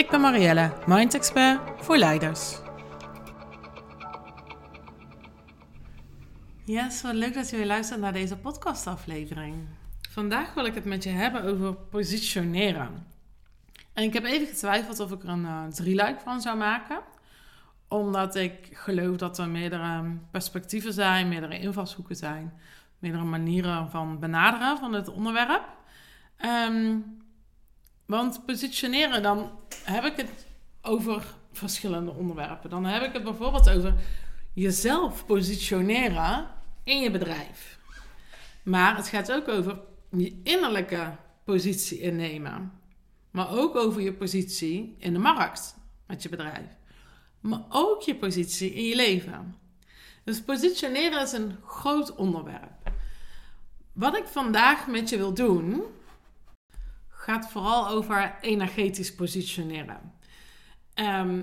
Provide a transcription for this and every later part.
Ik ben Marielle, Mind Expert voor leiders. Yes, wat leuk dat je weer luistert naar deze podcastaflevering. Vandaag wil ik het met je hebben over positioneren. En ik heb even getwijfeld of ik er een uh, drieluik van zou maken. Omdat ik geloof dat er meerdere perspectieven zijn, meerdere invalshoeken zijn, meerdere manieren van benaderen van het onderwerp. Um, want positioneren, dan heb ik het over verschillende onderwerpen. Dan heb ik het bijvoorbeeld over jezelf positioneren in je bedrijf. Maar het gaat ook over je innerlijke positie innemen. Maar ook over je positie in de markt met je bedrijf. Maar ook je positie in je leven. Dus positioneren is een groot onderwerp. Wat ik vandaag met je wil doen, gaat vooral over energetisch positioneren. Ehm,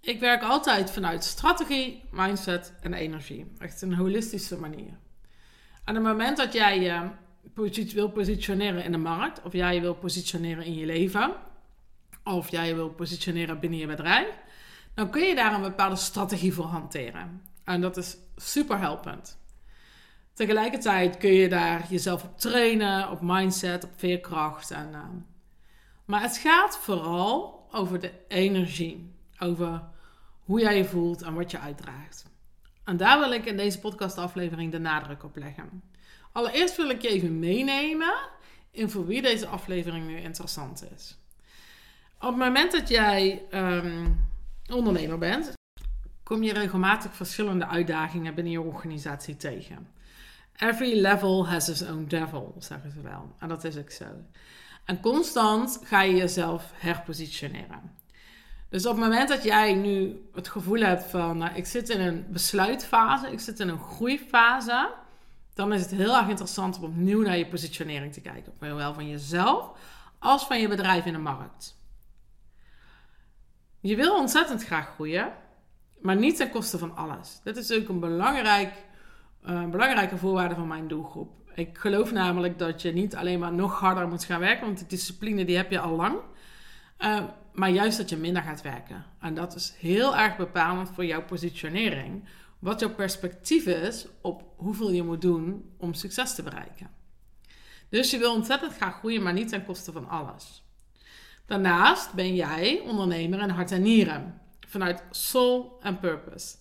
ik werk altijd vanuit strategie, mindset en energie. Echt een holistische manier. Aan het moment dat jij je wil positioneren in de markt, of jij je wil positioneren in je leven, of jij je wil positioneren binnen je bedrijf, dan kun je daar een bepaalde strategie voor hanteren. En dat is super helpend. Tegelijkertijd kun je daar jezelf op trainen, op mindset, op veerkracht. En, uh, maar het gaat vooral over de energie. Over hoe jij je voelt en wat je uitdraagt. En daar wil ik in deze podcastaflevering de nadruk op leggen. Allereerst wil ik je even meenemen in voor wie deze aflevering nu interessant is. Op het moment dat jij um, ondernemer bent, kom je regelmatig verschillende uitdagingen binnen je organisatie tegen. Every level has its own devil, zeggen ze wel. En dat is ook zo. En constant ga je jezelf herpositioneren. Dus op het moment dat jij nu het gevoel hebt van, nou, ik zit in een besluitfase, ik zit in een groeifase, dan is het heel erg interessant om opnieuw naar je positionering te kijken. Zowel van jezelf als van je bedrijf in de markt. Je wil ontzettend graag groeien, maar niet ten koste van alles. Dit is ook een belangrijk eh, belangrijke voorwaarde van mijn doelgroep. Ik geloof namelijk dat je niet alleen maar nog harder moet gaan werken, want die discipline die heb je al lang. Uh, maar juist dat je minder gaat werken. En dat is heel erg bepalend voor jouw positionering. Wat jouw perspectief is op hoeveel je moet doen om succes te bereiken. Dus je wil ontzettend graag groeien, maar niet ten koste van alles. Daarnaast ben jij ondernemer in hart en nieren. Vanuit soul en purpose.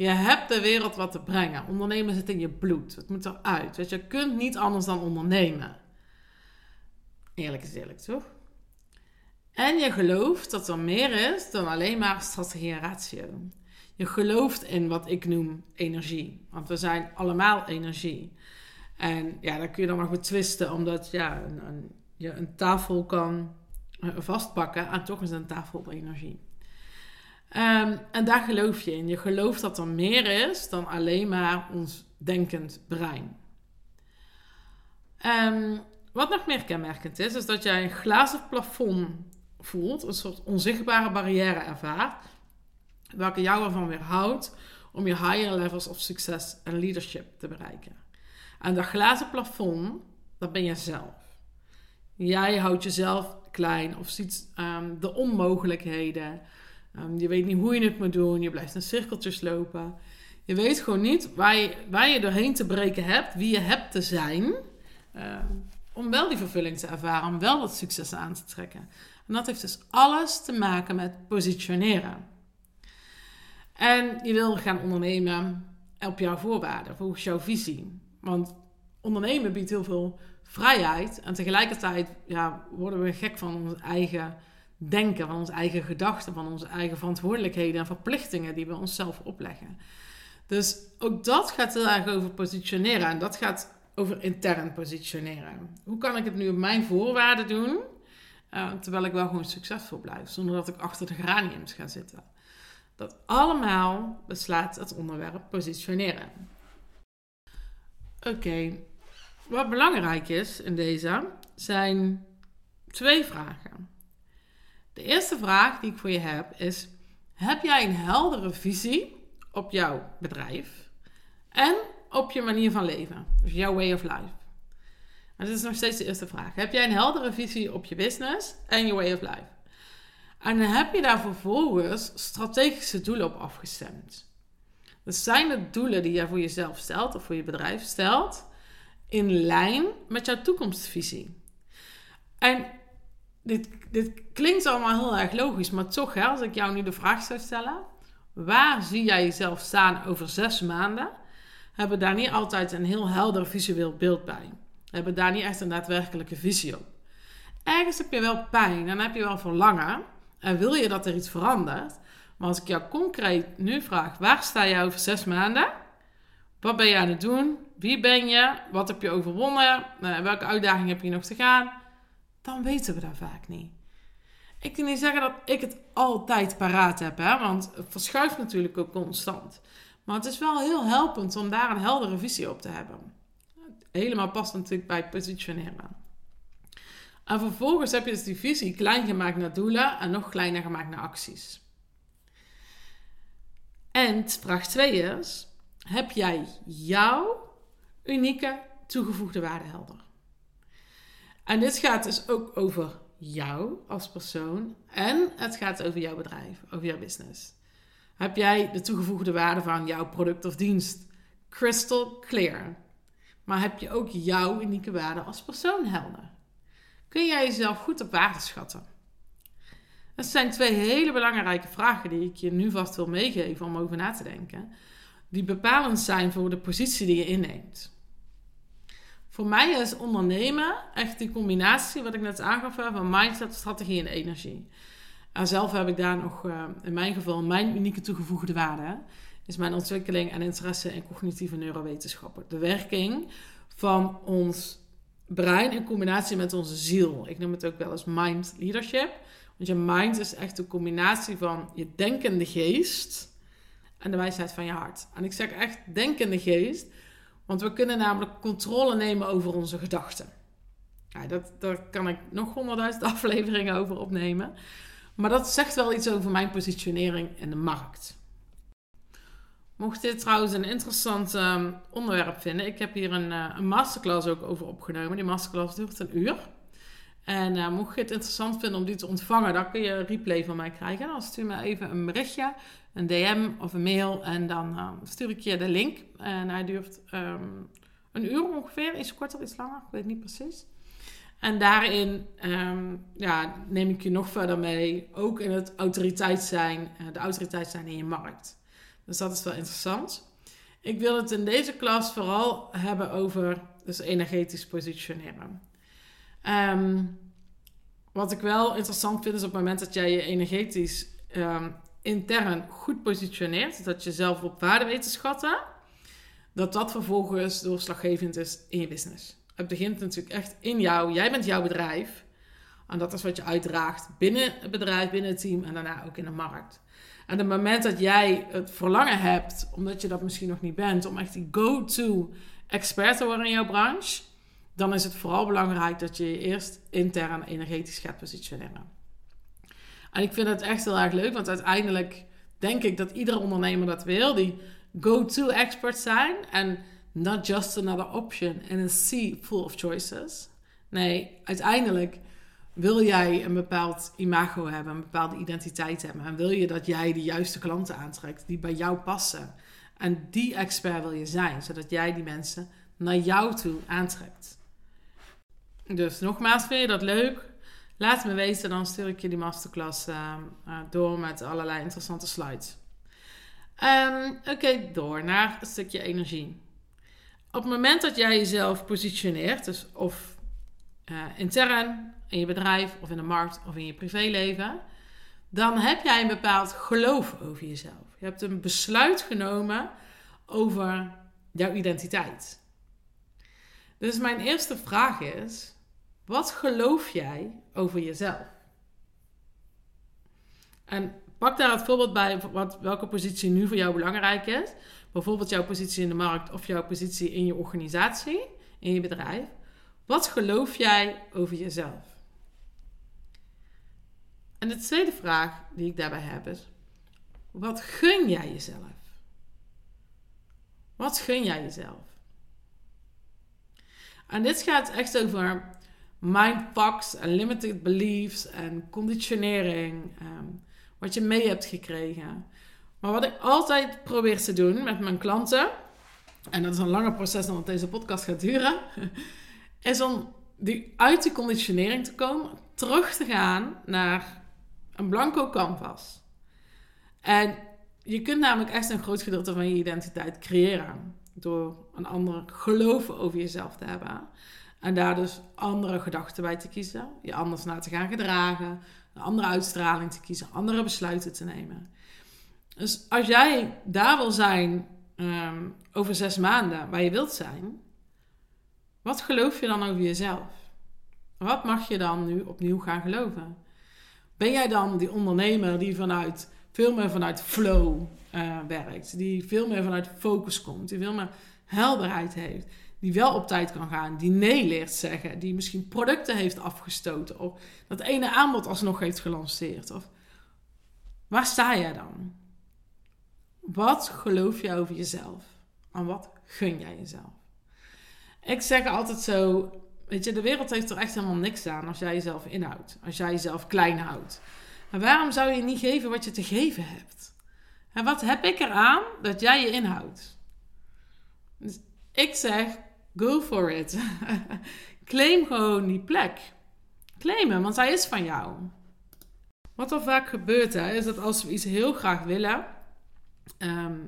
Je hebt de wereld wat te brengen. Ondernemen zit in je bloed. Het moet eruit. Dus je kunt niet anders dan ondernemen. Eerlijk is eerlijk, toch? En je gelooft dat er meer is dan alleen maar strategie en ratio. Je gelooft in wat ik noem energie. Want we zijn allemaal energie. En ja, daar kun je dan nog betwisten, omdat ja, een, een, je een tafel kan eh, vastpakken en toch is een tafel energie. Um, en daar geloof je in. Je gelooft dat er meer is dan alleen maar ons denkend brein. Um, wat nog meer kenmerkend is, is dat jij een glazen plafond voelt, een soort onzichtbare barrière ervaart, welke jou ervan weerhoudt om je higher levels of succes en leadership te bereiken. En dat glazen plafond, dat ben zelf. Jij houdt jezelf klein of ziet um, de onmogelijkheden. Um, je weet niet hoe je het moet doen. Je blijft in cirkeltjes lopen. Je weet gewoon niet waar je, waar je doorheen te breken hebt, wie je hebt te zijn. Uh, om wel die vervulling te ervaren, om wel dat succes aan te trekken. En dat heeft dus alles te maken met positioneren. En je wil gaan ondernemen op jouw voorwaarden, volgens jouw visie. Want ondernemen biedt heel veel vrijheid. En tegelijkertijd ja, worden we gek van onze eigen denken, van onze eigen gedachten, van onze eigen verantwoordelijkheden en verplichtingen die we onszelf opleggen. Dus ook dat gaat heel erg over positioneren en dat gaat over intern positioneren. Hoe kan ik het nu op mijn voorwaarden doen? uh, terwijl ik wel gewoon succesvol blijf, zonder dat ik achter de geraniums ga zitten. Dat allemaal beslaat het onderwerp positioneren. Oké, wat belangrijk is in deze zijn twee vragen. De eerste vraag die ik voor je heb is: heb jij een heldere visie op jouw bedrijf en op je manier van leven? Dus jouw way of life. En dat is nog steeds de eerste vraag. Heb jij een heldere visie op je business en je way of life? En heb je daar vervolgens strategische doelen op afgestemd. Dus zijn de doelen die jij voor jezelf stelt of voor je bedrijf stelt in lijn met jouw toekomstvisie? En dit, dit klinkt allemaal heel erg logisch, maar toch, hè, als ik jou nu de vraag zou stellen: waar zie jij jezelf staan over zes maanden? Hebben daar niet altijd een heel helder visueel beeld bij. Hebben daar niet echt een daadwerkelijke visie op. Ergens heb je wel pijn, dan heb je wel verlangen en wil je dat er iets verandert. Maar als ik jou concreet nu vraag: waar sta je over zes maanden? Wat ben je aan het doen? Wie ben je? Wat heb je overwonnen? Eh, welke uitdaging heb je nog te gaan? Dan weten we dat vaak niet. Ik kan niet zeggen dat ik het altijd paraat heb, hè, want het verschuift natuurlijk ook constant. Maar het is wel heel helpend om daar een heldere visie op te hebben. Helemaal past natuurlijk bij positioneren. En vervolgens heb je dus die visie klein gemaakt naar doelen en nog kleiner gemaakt naar acties. En vraag 2 is: heb jij jouw unieke toegevoegde waarde helder? En dit gaat dus ook over jou als persoon en het gaat over jouw bedrijf, over jouw business. Heb jij de toegevoegde waarde van jouw product of dienst crystal clear? Maar heb je ook jouw unieke waarde als persoon helder? Kun jij jezelf goed op waarde schatten? Dat zijn twee hele belangrijke vragen die ik je nu vast wil meegeven om over na te denken. Die bepalend zijn voor de positie die je inneemt. Voor mij is ondernemen echt die combinatie, wat ik net aangaf, van mindset, strategie en energie. En zelf heb ik daar nog, eh, in mijn geval, mijn unieke toegevoegde waarde. Is mijn ontwikkeling en interesse in cognitieve neurowetenschappen. De werking van ons brein in combinatie met onze ziel. Ik noem het ook wel eens mind leadership. Want je mind is echt een combinatie van je denkende geest en de wijsheid van je hart. En ik zeg echt denkende geest, want we kunnen namelijk controle nemen over onze gedachten. Ja, dat, daar kan ik nog honderdduizend afleveringen over opnemen. Maar dat zegt wel iets over mijn positionering in de markt. Mocht dit trouwens een interessant ehm, onderwerp vinden, ik heb hier een, uh, een, masterclass ook over opgenomen. Die masterclass duurt een uur. En uh, mocht je het interessant vinden om die te ontvangen, dan kun je een replay van mij krijgen. Dan stuur me even een berichtje een DM of een mail en dan uh, stuur ik je de link. En hij duurt um, een uur ongeveer, iets korter, iets langer, ik weet niet precies. En daarin um, ja, neem ik je nog verder mee, ook in het autoriteit zijn, uh, de autoriteit zijn in je markt. Dus dat is wel interessant. Ik wil het in deze klas vooral hebben over dus energetisch positioneren. Um, wat ik wel interessant vind is op het moment dat jij je energetisch um, intern goed positioneert, dat je zelf op waarde weet te schatten, dat dat vervolgens doorslaggevend is in je business. Het begint natuurlijk echt in jou. Jij bent jouw bedrijf. En dat is wat je uitdraagt binnen het bedrijf, binnen het team en daarna ook in de markt. En het moment dat jij het verlangen hebt, omdat je dat misschien nog niet bent, om echt die go-to expert te worden in jouw branche, dan is het vooral belangrijk dat je je eerst intern energetisch gaat positioneren. En ik vind het echt heel erg leuk, want uiteindelijk denk ik dat iedere ondernemer dat wil. Die go-to expert zijn en not just another option in a sea full of choices. Nee, uiteindelijk wil jij een bepaald imago hebben, een bepaalde identiteit hebben. En wil je dat jij de juiste klanten aantrekt die bij jou passen. En die expert wil je zijn, zodat jij die mensen naar jou toe aantrekt. Dus nogmaals, vind je dat leuk? Laat me weten, dan stuur ik je die masterclass uh, uh, door met allerlei interessante slides. Um, Oké, door naar een stukje energie. Op het moment dat jij jezelf positioneert, dus of uh, intern in je bedrijf of in de markt of in je privéleven, dan heb jij een bepaald geloof over jezelf. Je hebt een besluit genomen over jouw identiteit. Dus mijn eerste vraag is: Wat geloof jij over jezelf? En pak daar het voorbeeld bij wat, welke positie nu voor jou belangrijk is. Bijvoorbeeld jouw positie in de markt of jouw positie in je organisatie, in je bedrijf. Wat geloof jij over jezelf? En de tweede vraag die ik daarbij heb is: wat gun jij jezelf? Wat gun jij jezelf? En dit gaat echt over mindfucks en limited beliefs en conditionering. Ehm, wat je mee hebt gekregen. Maar wat ik altijd probeer te doen met mijn klanten, en dat is een langer proces dan dat deze podcast gaat duren, is om die, uit die conditionering te komen, terug te gaan naar een blanco canvas. En je kunt namelijk echt een groot gedeelte van je identiteit creëren door een ander geloven over jezelf te hebben. En daar dus andere gedachten bij te kiezen, je anders naar te gaan gedragen, een andere uitstraling te kiezen, andere besluiten te nemen. Dus als jij daar wil zijn ehm, over zes maanden, waar je wilt zijn, wat geloof je dan over jezelf? Wat mag je dan nu opnieuw gaan geloven? Ben jij dan die ondernemer die vanuit, veel meer vanuit flow uh, werkt, die veel meer vanuit focus komt, die veel meer helderheid heeft, die wel op tijd kan gaan, die nee leert zeggen, die misschien producten heeft afgestoten of dat ene aanbod alsnog heeft gelanceerd? Of waar sta jij dan? Wat geloof je over jezelf? En wat gun jij jezelf? Ik zeg altijd zo, weet je, de wereld heeft er echt helemaal niks aan als jij jezelf inhoudt, als jij jezelf klein houdt. En waarom zou je niet geven wat je te geven hebt? En wat heb ik eraan dat jij je inhoudt? Dus ik zeg, Go for it. Claim gewoon die plek. Claim hem, want hij is van jou. Wat er vaak gebeurt, hè, is dat als we iets heel graag willen, ehm,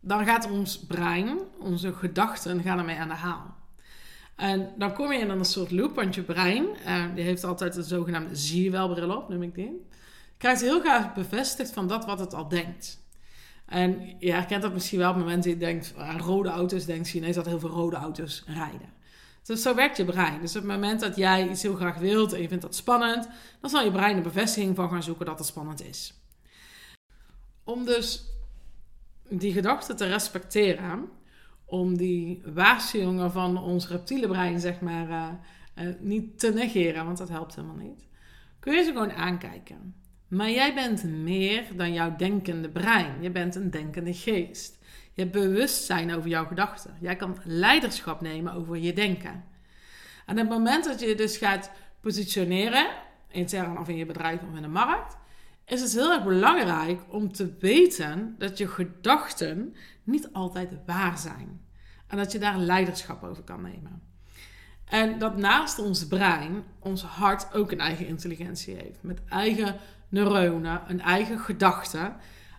dan gaat ons brein, onze gedachten, gaan ermee aan de haal. En dan kom je in een soort loop, want je brein, uh, die heeft altijd een zogenaamde zie je wel bril op, noem ik die. Krijgt heel graag bevestigd van dat wat het al denkt. En je herkent dat misschien wel op het moment dat je denkt aan rode auto's, denkt je ineens dat heel veel rode auto's rijden. Dus zo werkt je brein. Dus op het moment dat jij iets heel graag wilt en je vindt dat spannend, dan zal je brein een bevestiging van gaan zoeken dat het spannend is. Om dus die gedachte te respecteren, om die waarschuwingen van ons reptiele brein, zeg maar, uh, uh, niet te negeren, want dat helpt helemaal niet, kun je ze gewoon aankijken. Maar jij bent meer dan jouw denkende brein. Je bent een denkende geest. Je hebt bewustzijn over jouw gedachten. Jij kan leiderschap nemen over je denken. En het moment dat je je dus gaat positioneren, intern of in je bedrijf of in de markt, is het heel erg belangrijk om te weten dat je gedachten niet altijd waar zijn. En dat je daar leiderschap over kan nemen. En dat naast ons brein, ons hart ook een eigen intelligentie heeft. Met eigen neuronen, een eigen gedachte.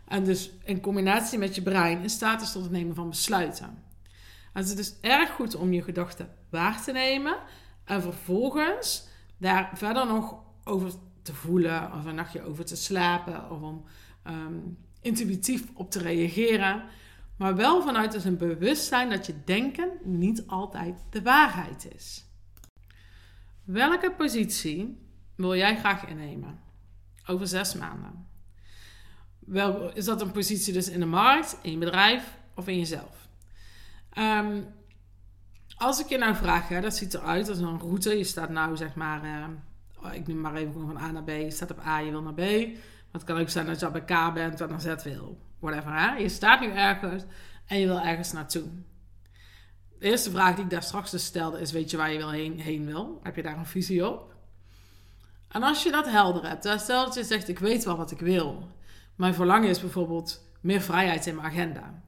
En dus in combinatie met je brein in staat is tot het nemen van besluiten. het is dus erg goed om je gedachten waar te nemen en vervolgens daar verder nog over te voelen of een nachtje over te slapen of om ehm, intuïtief op te reageren. Maar wel vanuit dus een bewustzijn dat je denken niet altijd de waarheid is. Welke positie wil jij graag innemen? Over zes maanden. Wel, is dat een positie dus in de markt, in je bedrijf of in jezelf? Um, als ik je nou vraag, hè, dat ziet eruit als een route. Je staat nou zeg maar, uh, ik noem maar even van A naar B. Je staat op A, je wil naar B. Maar het kan ook zijn dat je bij K bent en naar Z wil. Whatever, hè? Je staat nu ergens en je wil ergens naartoe. De eerste vraag die ik daar straks dus stelde is, weet je waar je wil heen, heen wil? Heb je daar een visie op? En als je dat helder hebt, stel dat je zegt: Ik weet wel wat ik wil. Mijn verlangen is bijvoorbeeld meer vrijheid in mijn agenda.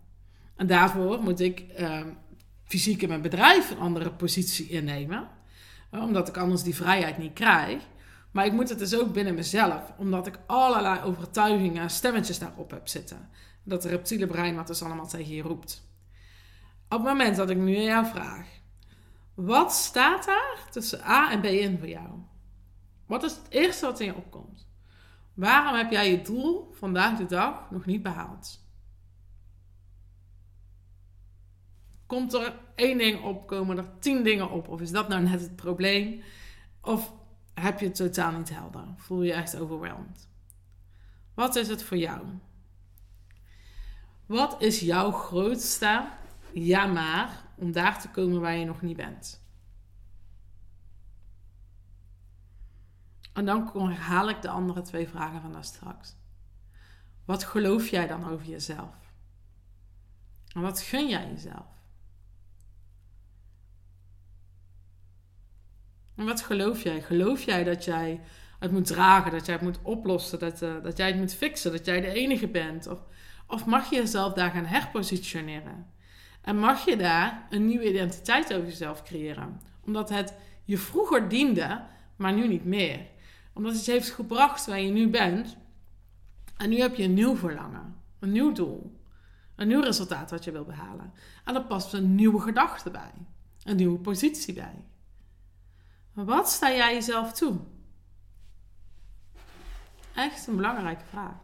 En daarvoor moet ik uh, fysiek in mijn bedrijf een andere positie innemen, omdat ik anders die vrijheid niet krijg. Maar ik moet het dus ook binnen mezelf, omdat ik allerlei overtuigingen en stemmetjes daarop heb zitten. Dat reptiele brein wat dus allemaal tegen je roept. Op het moment dat ik nu aan jou vraag: wat staat daar tussen A en B in voor jou? Wat is het eerste wat in je opkomt? Waarom heb jij je doel vandaag de dag nog niet behaald? Komt er één ding op, komen er tien dingen op? Of is dat nou net het probleem? Of heb je het totaal niet helder? Voel je je echt overweldigd? Wat is het voor jou? Wat is jouw grootste ja maar om daar te komen waar je nog niet bent? En dan herhaal ik de andere twee vragen van daar straks. Wat geloof jij dan over jezelf? En wat gun jij jezelf? En wat geloof jij? Geloof jij dat jij het moet dragen, dat jij het moet oplossen, dat, uh, dat jij het moet fixen, dat jij de enige bent? Of, of mag je jezelf daar gaan herpositioneren? En mag je daar een nieuwe identiteit over jezelf creëren? Omdat het je vroeger diende, maar nu niet meer. Omdat het heeft gebracht waar je nu bent. En nu heb je een nieuw verlangen, een nieuw doel, een nieuw resultaat wat je wil behalen. En er past een nieuwe gedachte bij, een nieuwe positie bij. Wat sta jij jezelf toe? Echt een belangrijke vraag.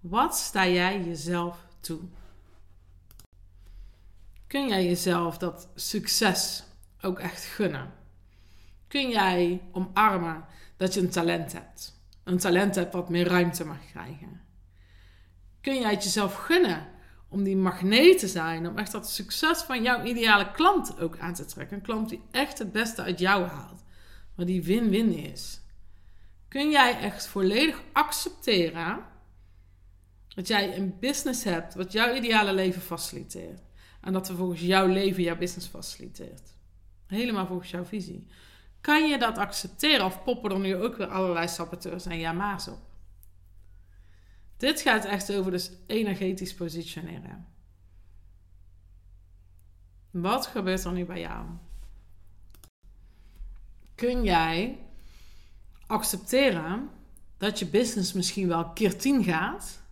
Wat sta jij jezelf toe? Kun jij jezelf dat succes ook echt gunnen? Kun jij omarmen dat je een talent hebt? Een talent hebt wat meer ruimte mag krijgen? Kun jij het jezelf gunnen om die magneet te zijn, om echt dat succes van jouw ideale klant ook aan te trekken? Een klant die echt het beste uit jou haalt, maar die win-win is. Kun jij echt volledig accepteren dat jij een business hebt wat jouw ideale leven faciliteert? En dat we volgens jouw leven jouw business faciliteert. Helemaal volgens jouw visie. Kan je dat accepteren of poppen er nu ook weer allerlei saboteurs en jama's op? Dit gaat echt over dus energetisch positioneren. Wat gebeurt er nu bij jou? Kun jij accepteren dat je business misschien wel keer 10 gaat,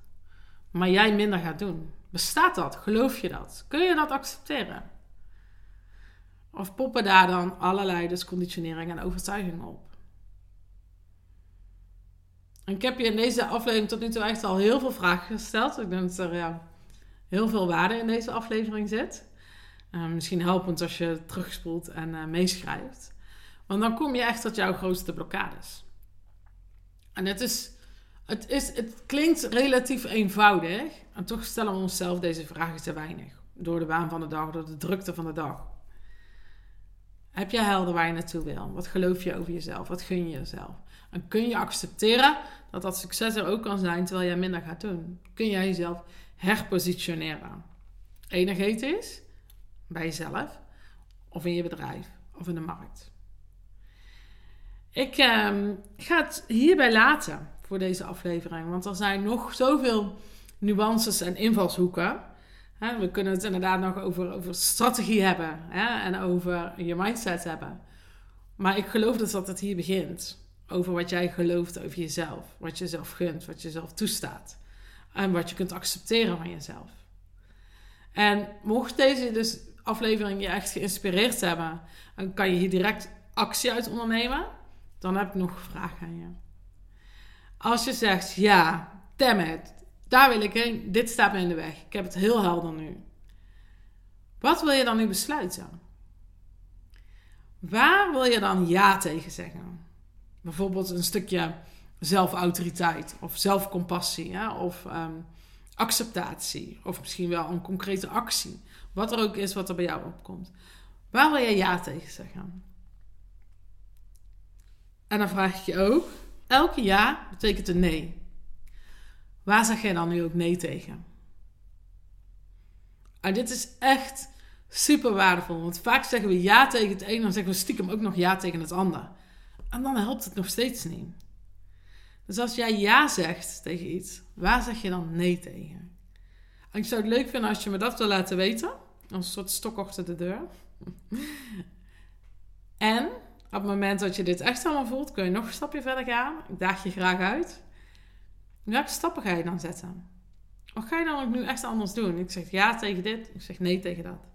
maar jij minder gaat doen? Bestaat dat? Geloof je dat? Kun je dat accepteren? Of poppen daar dan allerlei dus conditioneringen en overtuigingen op? En ik heb je in deze aflevering tot nu toe echt al heel veel vragen gesteld. Ik denk dat er ja, heel veel waarde in deze aflevering zit. Uh, misschien helpend als je terugspoelt en uh, meeschrijft. Want dan kom je echt tot jouw grootste blokkades. En het is het, is, het klinkt relatief eenvoudig en toch stellen we onszelf deze vragen te weinig. Door de baan van de dag, door de drukte van de dag. Heb je helder waar je naartoe wil? Wat geloof je over jezelf? Wat gun je jezelf? En kun je accepteren dat dat succes er ook kan zijn terwijl jij minder gaat doen? Kun jij jezelf herpositioneren? Energetisch, bij jezelf, of in je bedrijf, of in de markt. Ik eh, ga het hierbij laten voor deze aflevering. Want er zijn nog zoveel nuances en invalshoeken. We kunnen het inderdaad nog over, over strategie hebben en over je mindset hebben. Maar ik geloof dus dat het hier begint. Over wat jij gelooft over jezelf. Wat je zelf gunt, wat je zelf toestaat. En wat je kunt accepteren van jezelf. En mocht deze dus aflevering je echt geïnspireerd hebben, dan kan je hier direct actie uit ondernemen. Dan heb ik nog een vraag aan je. Als je zegt, ja, damn it, daar wil ik heen, dit staat me in de weg. Ik heb het heel helder nu. Wat wil je dan nu besluiten? Waar wil je dan ja tegen zeggen? Bijvoorbeeld een stukje zelfautoriteit of zelfcompassie hè? of ehm, acceptatie of misschien wel een concrete actie. Wat er ook is wat er bij jou opkomt. Waar wil je ja tegen zeggen? En dan vraag ik je ook, Elke ja betekent een nee. Waar zeg jij dan nu ook nee tegen? En dit is echt super waardevol. Want vaak zeggen we ja tegen het een, dan zeggen we stiekem ook nog ja tegen het ander. En dan helpt het nog steeds niet. Dus als jij ja zegt tegen iets, waar zeg je dan nee tegen? En ik zou het leuk vinden als je me dat wil laten weten. Als een soort stok achter de deur. en op het moment dat je dit echt allemaal voelt, kun je nog een stapje verder gaan. Ik daag je graag uit. Welke stappen ga je dan zetten? Wat ga je dan ook nu echt anders doen? Ik zeg ja tegen dit, ik zeg nee tegen dat.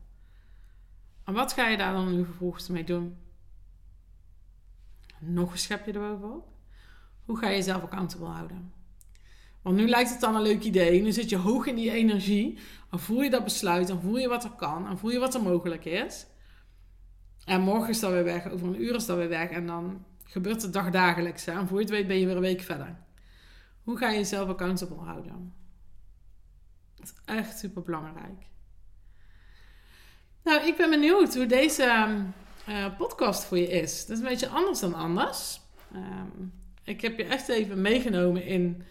En wat ga je daar dan nu vervolgens mee doen? Nog een schepje erbovenop. Hoe ga je jezelf accountable houden? Want nu lijkt het dan een leuk idee. Nu zit je hoog in die energie. Dan voel je dat besluit. Dan voel je wat er kan. Dan voel je wat er mogelijk is. En morgen is dat weer weg, over een uur is dat weer weg. En dan Gebeurt het dagdagelijks. En voor je het weet ben je weer een week verder. Hoe ga je jezelf accountable houden? Dat is echt super belangrijk. Nou, ik ben benieuwd hoe deze uh, podcast voor je is. Dat is een beetje anders dan anders. Um, ik heb je echt even meegenomen in,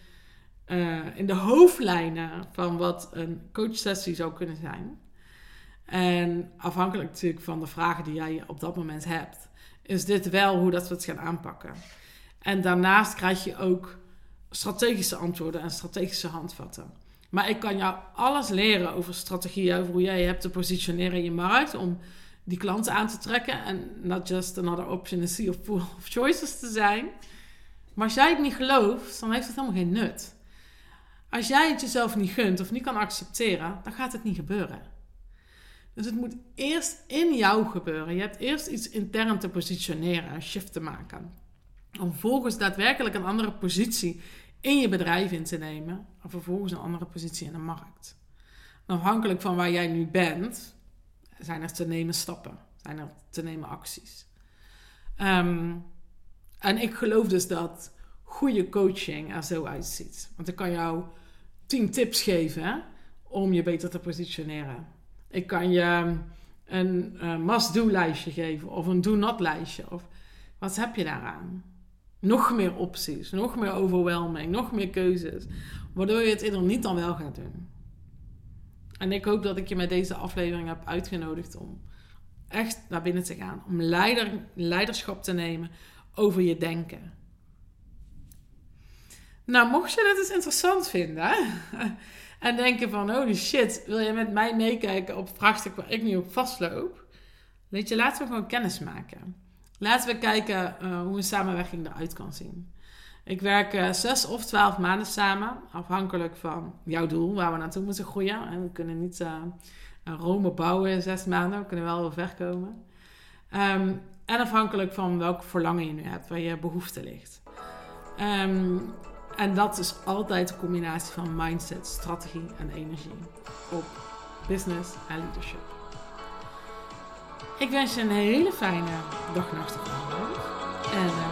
uh, in de hoofdlijnen van wat een coachsessie zou kunnen zijn. En afhankelijk natuurlijk van de vragen die jij op dat moment hebt, is dit wel hoe dat we het gaan aanpakken. En daarnaast krijg je ook strategische antwoorden en strategische handvatten. Maar ik kan jou alles leren over strategieën, over hoe jij je hebt te positioneren in je markt om die klanten aan te trekken en not just another option in sea of pool of choices te zijn. Maar als jij het niet gelooft, dan heeft het helemaal geen nut. Als jij het jezelf niet gunt of niet kan accepteren, dan gaat het niet gebeuren. Dus het moet eerst in jou gebeuren. Je hebt eerst iets intern te positioneren, een shift te maken. Om vervolgens daadwerkelijk een andere positie in je bedrijf in te nemen. En vervolgens een andere positie in de markt. afhankelijk van waar jij nu bent, zijn er te nemen stappen. Zijn er te nemen acties. Ehm, en ik geloof dus dat goede coaching er zo uitziet. Want ik kan jou tien tips geven om je beter te positioneren. Ik kan je een uh, must-do-lijstje geven of een do-not-lijstje. Of wat heb je daaraan? Nog meer opties, nog meer overwhelming, nog meer keuzes. Waardoor je het eerder niet dan wel gaat doen. En ik hoop dat ik je met deze aflevering heb uitgenodigd om echt naar binnen te gaan. Om leider, leiderschap te nemen over je denken. Nou, mocht je dit eens interessant vinden en denken van holy shit, wil je met mij meekijken op vraagstuk waar ik nu op vastloop? Weet je, laten we gewoon kennis maken. Laten we kijken uh, hoe een samenwerking eruit kan zien. Ik werk uh, zes of twaalf maanden samen, afhankelijk van jouw doel, waar we naartoe moeten groeien. En we kunnen niet uh, Rome bouwen in zes maanden, we kunnen wel ver komen. Um, en afhankelijk van welk verlangen je nu hebt, waar je behoefte ligt. Um, en dat is altijd een combinatie van mindset, strategie en energie op business en leadership. Ik wens je een hele fijne dag, nacht avond. En uh,